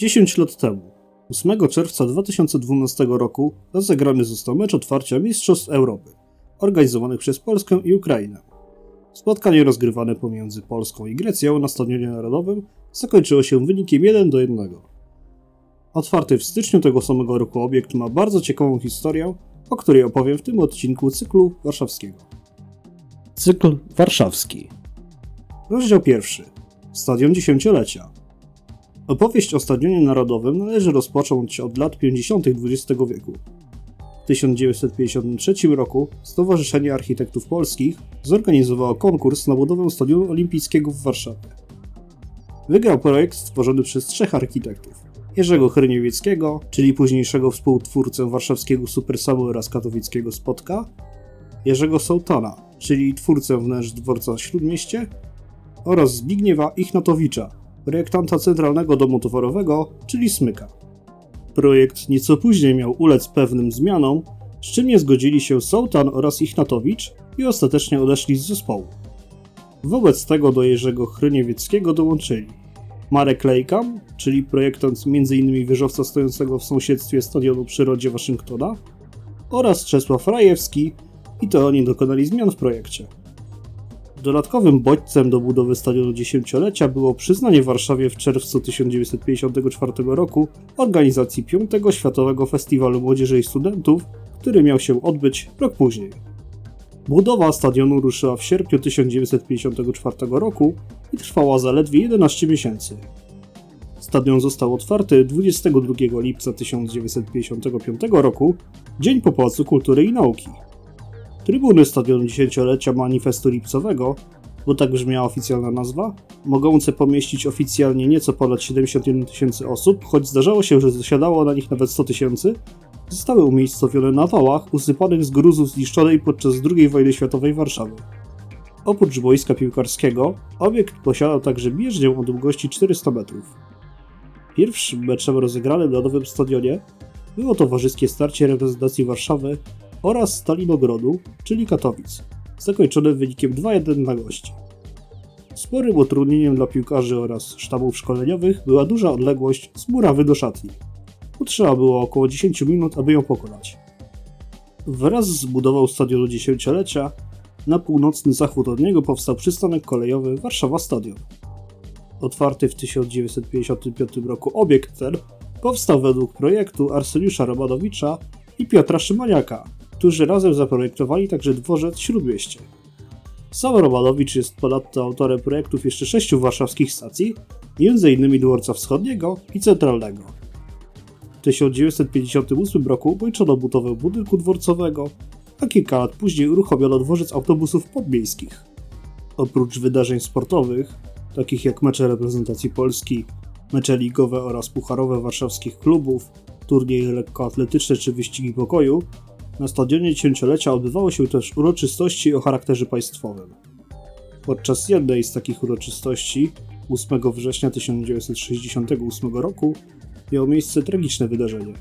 10 lat temu, 8 czerwca 2012 roku, rozegrany został mecz otwarcia Mistrzostw Europy, organizowanych przez Polskę i Ukrainę. Spotkanie rozgrywane pomiędzy Polską i Grecją na Stadionie Narodowym zakończyło się wynikiem 1 do 1. Otwarty w styczniu tego samego roku obiekt ma bardzo ciekawą historię, o której opowiem w tym odcinku cyklu warszawskiego. Cykl warszawski. Rozdział pierwszy. Stadion dziesięciolecia. Opowieść o Stadionie Narodowym należy rozpocząć od lat 50. XX wieku. W 1953 roku Stowarzyszenie Architektów Polskich zorganizowało konkurs na budowę Stadionu Olimpijskiego w Warszawie. Wygrał projekt stworzony przez trzech architektów. Jerzego Hryniewieckiego, czyli późniejszego współtwórcę warszawskiego Supersamu oraz katowickiego Spotka, Jerzego Sołtana, czyli twórcę wnętrz dworca Śródmieście oraz Zbigniewa Ichnatowicza, projektanta Centralnego Domu Towarowego, czyli Smyka. Projekt nieco później miał ulec pewnym zmianom, z czym nie zgodzili się Sołtan oraz Ichnatowicz i ostatecznie odeszli z zespołu. Wobec tego do Jerzego Chryniewieckiego dołączyli Marek Lejkam, czyli projektant m.in. wieżowca stojącego w sąsiedztwie Stadionu Przyrodzie Waszyngtona oraz Czesław Rajewski i to oni dokonali zmian w projekcie. Dodatkowym bodźcem do budowy stadionu dziesięciolecia było przyznanie Warszawie w czerwcu 1954 roku organizacji V Światowego Festiwalu Młodzieży i Studentów, który miał się odbyć rok później. Budowa stadionu ruszyła w sierpniu 1954 roku i trwała zaledwie 11 miesięcy. Stadion został otwarty 22 lipca 1955 roku, dzień po Pałacu Kultury i Nauki. Trybuny stadionu dziesięciolecia manifestu lipcowego, bo tak brzmiała oficjalna nazwa, mogące pomieścić oficjalnie nieco ponad 71 tysięcy osób, choć zdarzało się, że zasiadało na nich nawet 100 tysięcy, zostały umiejscowione na wałach usypanych z gruzu zniszczonej podczas II wojny światowej Warszawy. Oprócz boiska piłkarskiego, obiekt posiadał także bieżnię o długości 400 metrów. Pierwszym meczem rozegranym na nowym stadionie było towarzyskie starcie reprezentacji Warszawy oraz Stalinogrodu, czyli Katowic, zakończone wynikiem 2-1 na gości. Sporym utrudnieniem dla piłkarzy oraz sztabów szkoleniowych była duża odległość z murawy do szatni. Potrzeba było około 10 minut, aby ją pokonać. Wraz z budową stadionu dziesięciolecia na północny zachód od niego powstał przystanek kolejowy Warszawa Stadion. Otwarty w 1955 roku obiekt ten powstał według projektu Arseniusza Romanowicza i Piotra Szymaniaka, którzy razem zaprojektowali także dworzec Śródmieście. Sam Romanowicz jest ponadto autorem projektów jeszcze sześciu warszawskich stacji, m.in. dworca wschodniego i centralnego. W 1958 roku ukończono budowę budynku dworcowego, a kilka lat później uruchomiono dworzec autobusów podmiejskich. Oprócz wydarzeń sportowych, takich jak mecze reprezentacji Polski, mecze ligowe oraz pucharowe warszawskich klubów, turnieje lekkoatletyczne czy wyścigi pokoju, na stadionie dziesięciolecia odbywały się też uroczystości o charakterze państwowym. Podczas jednej z takich uroczystości, 8 września 1968 roku, miało miejsce tragiczne wydarzenie.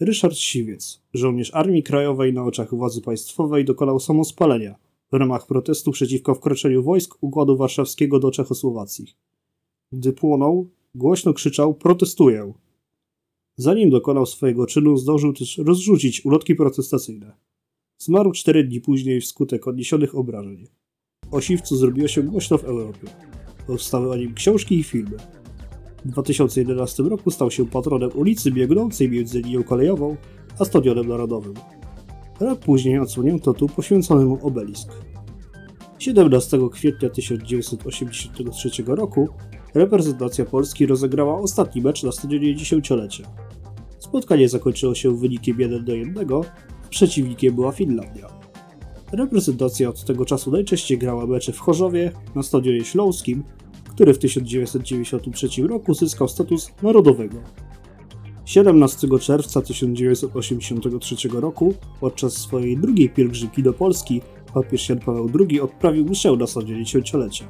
Ryszard Siwiec, żołnierz Armii Krajowej na oczach władzy państwowej, dokonał samospalenia w ramach protestu przeciwko wkroczeniu wojsk Układu Warszawskiego do Czechosłowacji. Gdy płonął, głośno krzyczał: Protestuję! Zanim dokonał swojego czynu, zdążył też rozrzucić ulotki protestacyjne. Zmarł cztery dni później wskutek odniesionych obrażeń. O Siwcu zrobiło się głośno w Europie. Powstały o nim książki i filmy. W 2011 roku stał się patronem ulicy biegnącej między linią kolejową a Stadionem Narodowym. Rok później odsłonięto tu poświęconemu obelisk. 17 kwietnia 1983 roku reprezentacja Polski rozegrała ostatni mecz na stadionie dziesięciolecia. Spotkanie zakończyło się wynikiem 1 do 1, przeciwnikiem była Finlandia. Reprezentacja od tego czasu najczęściej grała mecze w Chorzowie, na stadionie śląskim, który w 1993 roku zyskał status narodowego. 17 czerwca 1983 roku, podczas swojej drugiej pielgrzymki do Polski, papież Jan Paweł II odprawił mszę na stadionie dziesięciolecia.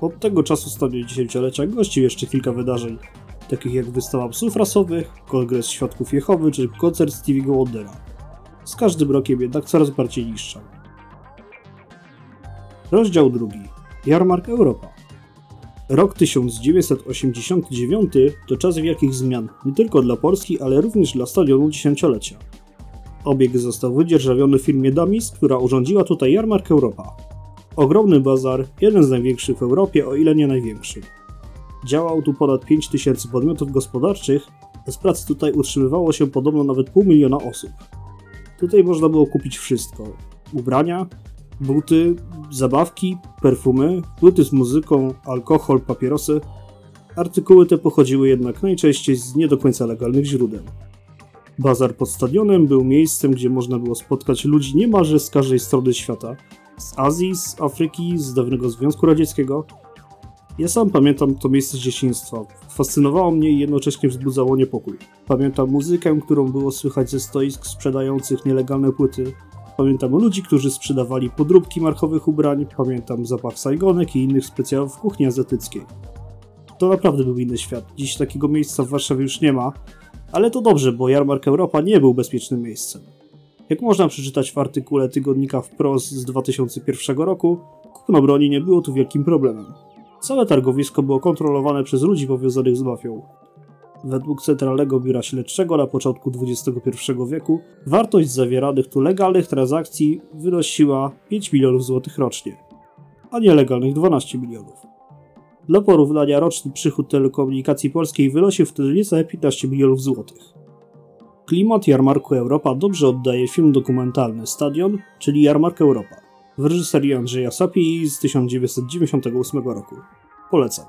Od tego czasu stadion dziesięciolecia gościł jeszcze kilka wydarzeń, takich jak wystawa psów rasowych, kongres świadków Jehowy czy koncert Stevie'ego Wondera. Z każdym rokiem jednak coraz bardziej niższał. Rozdział drugi. Jarmark Europa. Rok 1989 to czas wielkich zmian, nie tylko dla Polski, ale również dla stadionu dziesięciolecia. Obieg został wydzierżawiony firmie Damis, która urządziła tutaj jarmark Europa. Ogromny bazar, jeden z największych w Europie, o ile nie największy. Działał tu ponad 5000 podmiotów gospodarczych, z pracy tutaj utrzymywało się podobno nawet pół miliona osób. Tutaj można było kupić wszystko: ubrania, buty, zabawki, perfumy, płyty z muzyką, alkohol, papierosy. Artykuły te pochodziły jednak najczęściej z nie do końca legalnych źródeł. Bazar pod stadionem był miejscem, gdzie można było spotkać ludzi niemalże z każdej strony świata. Z Azji, z Afryki, z dawnego Związku Radzieckiego. Ja sam pamiętam to miejsce z dzieciństwa. Fascynowało mnie i jednocześnie wzbudzało niepokój. Pamiętam muzykę, którą było słychać ze stoisk sprzedających nielegalne płyty. Pamiętam ludzi, którzy sprzedawali podróbki markowych ubrań. Pamiętam zapach sajgonek i innych specjałów kuchni azjatyckiej. To naprawdę był inny świat. Dziś takiego miejsca w Warszawie już nie ma, ale to dobrze, bo jarmark Europa nie był bezpiecznym miejscem. Jak można przeczytać w artykule tygodnika Wprost z 2001 roku, kupno broni nie było tu wielkim problemem. Całe targowisko było kontrolowane przez ludzi powiązanych z mafią. Według Centralnego Biura Śledczego na początku XXI wieku wartość zawieranych tu legalnych transakcji wynosiła 5 milionów złotych rocznie, a nielegalnych 12 milionów. Dla porównania roczny przychód telekomunikacji polskiej wynosił wtedy niecałe 15 milionów złotych. Klimat Jarmarku Europa dobrze oddaje film dokumentalny Stadion, czyli Jarmark Europa, w reżyserii Andrzeja Sapi z 1998 roku. Polecam.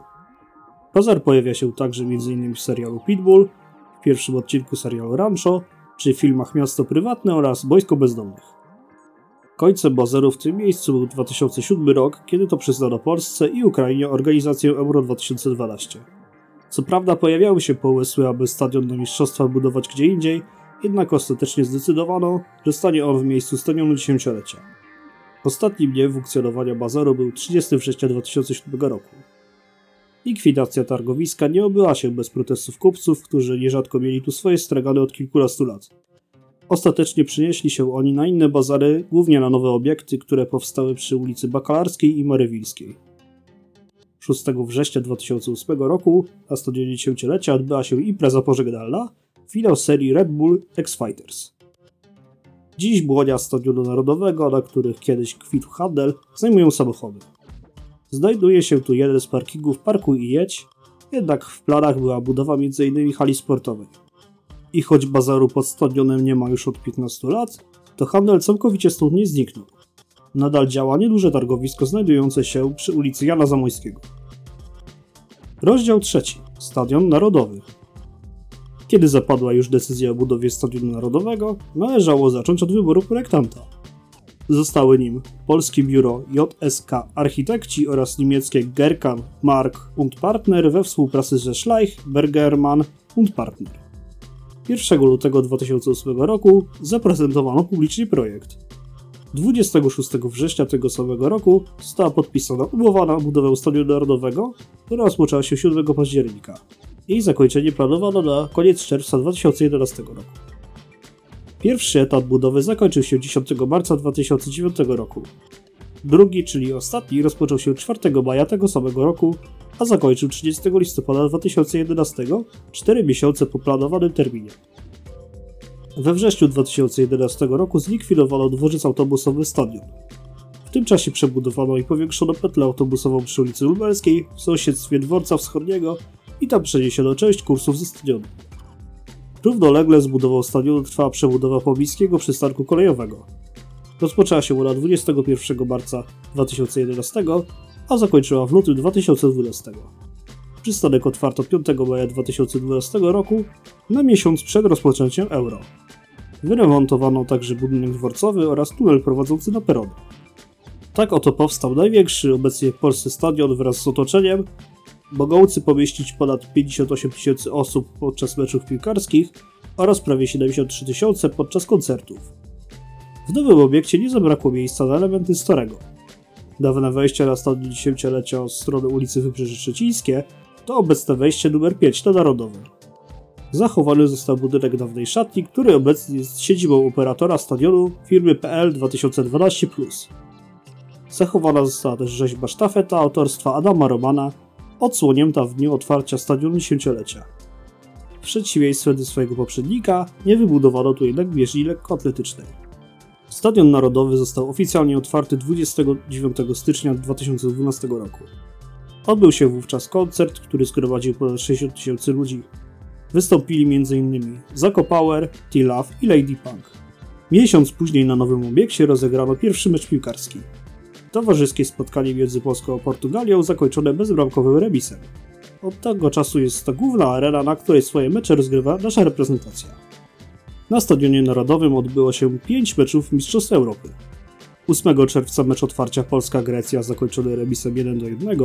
Bazar pojawia się także m.in. w serialu Pitbull, w pierwszym odcinku serialu Rancho, czy filmach Miasto Prywatne oraz Boisko Bezdomnych. Końcem bazaru w tym miejscu był 2007 rok, kiedy to przyznano Polsce i Ukrainie organizację Euro 2012. Co prawda pojawiały się pomysły, aby stadion na mistrzostwa budować gdzie indziej, jednak ostatecznie zdecydowano, że stanie on w miejscu stadionu dziesięciolecia. Ostatnim dniem funkcjonowania bazaru był 30 września 2007 roku. Likwidacja targowiska nie obyła się bez protestów kupców, którzy nierzadko mieli tu swoje stragany od kilkunastu lat. Ostatecznie przenieśli się oni na inne bazary, głównie na nowe obiekty, które powstały przy ulicy Bakalarskiej i Marewilskiej. 6 września 2008 roku na stadionie dziesięciolecia odbyła się impreza pożegnalna, finał serii Red Bull X Fighters. Dziś błonia Stadionu Narodowego, na których kiedyś kwitł handel, zajmują samochody. Znajduje się tu jeden z parkingów Parku i Jedź, jednak w planach była budowa m.in. hali sportowej. I choć bazaru pod stadionem nie ma już od 15 lat, to handel całkowicie stąd nie zniknął. Nadal działa nieduże targowisko znajdujące się przy ulicy Jana Zamojskiego. Rozdział trzeci. Stadion Narodowy. Kiedy zapadła już decyzja o budowie Stadionu Narodowego, należało zacząć od wyboru projektanta. Zostały nim polskie biuro JSK Architekci oraz niemieckie Gerkan Mark und Partner we współpracy ze Schleich, Bergermann und Partner. 1 lutego 2008 roku zaprezentowano publicznie projekt. 26 września tego samego roku została podpisana umowa na budowę Stadionu Narodowego, która rozpoczęła się 7 października. Jej zakończenie planowano na koniec czerwca 2011 roku. Pierwszy etap budowy zakończył się 10 marca 2009 roku. Drugi, czyli ostatni, rozpoczął się 4 maja tego samego roku, a zakończył 30 listopada 2011, 4 miesiące po planowanym terminie. We wrześniu 2011 roku zlikwidowano dworzec autobusowy Stadion. W tym czasie przebudowano i powiększono petlę autobusową przy ulicy Lubelskiej w sąsiedztwie dworca wschodniego i tam przeniesiono część kursów ze stadionu. Równolegle z budową stadionu trwała przebudowa pobliskiego przystanku kolejowego. Rozpoczęła się ona 21 marca 2011, a zakończyła w lutym 2012. Przystanek otwarto 5 maja 2012 roku, na miesiąc przed rozpoczęciem euro. Wyremontowano także budynek dworcowy oraz tunel prowadzący na perony. Tak oto powstał największy obecnie w Polsce stadion wraz z otoczeniem, mogący pomieścić ponad 58 tysięcy osób podczas meczów piłkarskich oraz prawie 73 tysiące podczas koncertów. W nowym obiekcie nie zabrakło miejsca na elementy starego. Dawne wejście na stadion dziesięciolecia od strony ulicy Wybrzeże Szczecińskie to obecne wejście numer 5 na Narodowe. Zachowany został budynek dawnej szatni, który obecnie jest siedzibą operatora stadionu firmy PL 2012+. Zachowana została też rzeźba sztafeta autorstwa Adama Romana odsłonięta w dniu otwarcia stadionu dziesięciolecia. W przeciwieństwie do swojego poprzednika, nie wybudowano tu jednak bieżni lekkoatletycznej. Stadion Narodowy został oficjalnie otwarty 29 stycznia 2012 roku. Odbył się wówczas koncert, który zgromadził ponad 60 tysięcy ludzi. Wystąpili m.in. Zako Power, T-Love i Lady Punk. Miesiąc później na nowym obiekcie rozegrano pierwszy mecz piłkarski. Towarzyskie spotkanie między Polską a Portugalią zakończone bezbramkowym remisem. Od tego czasu jest to główna arena, na której swoje mecze rozgrywa nasza reprezentacja. Na Stadionie Narodowym odbyło się 5 meczów Mistrzostw Europy. 8 czerwca mecz otwarcia Polska-Grecja zakończony remisem 1 do 1,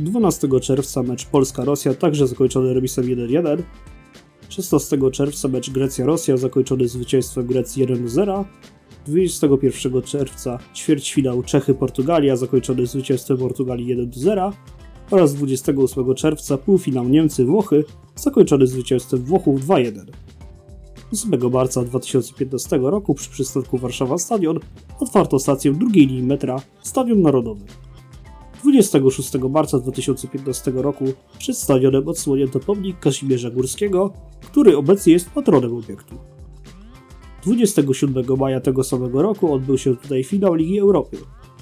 12 czerwca mecz Polska-Rosja także zakończony remisem 1-1, 16 czerwca mecz Grecja-Rosja zakończony zwycięstwem Grecji 1-0, 21 czerwca ćwierćfinał Czechy-Portugalia zakończony zwycięstwem Portugalii 1-0 oraz 28 czerwca półfinał Niemcy-Włochy zakończony zwycięstwem Włochów 2-1. 8 marca 2015 roku przy przystanku Warszawa Stadion otwarto stację drugiej linii metra Stadion Narodowy. 26 marca 2015 roku przed stadionem odsłonięto pomnik Kazimierza Górskiego, który obecnie jest patronem obiektu. 27 maja tego samego roku odbył się tutaj finał Ligi Europy,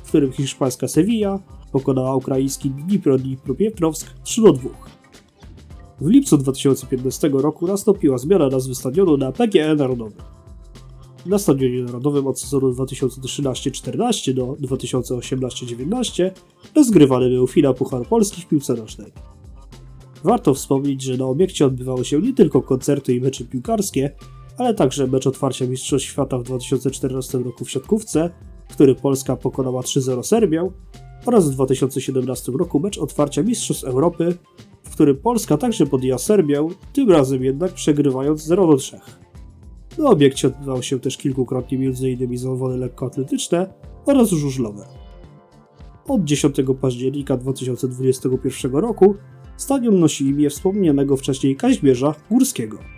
w którym hiszpańska Sevilla pokonała ukraiński Dnipro Dnipropietrovsk 3 do 2. W lipcu 2015 roku nastąpiła zmiana nazwy stadionu na PGE Narodowy. Na Stadionie Narodowym od sezonu 2013-14 do 2018-19 rozgrywany był finał Puchar Polski w piłce nożnej. Warto wspomnieć, że na obiekcie odbywały się nie tylko koncerty i mecze piłkarskie, ale także mecz otwarcia Mistrzostw Świata w 2014 roku w siatkówce, który Polska pokonała 3-0 Serbią, oraz w 2017 roku mecz otwarcia Mistrzostw Europy, w którym Polska także podjęła Serbię, tym razem jednak przegrywając 0-3. Na obiekcie odbywało się też kilkukrotnie m.in. zawody lekkoatletyczne oraz żużlowe. Od 10 października 2021 roku stadion nosi imię wspomnianego wcześniej Kaźmierza Górskiego.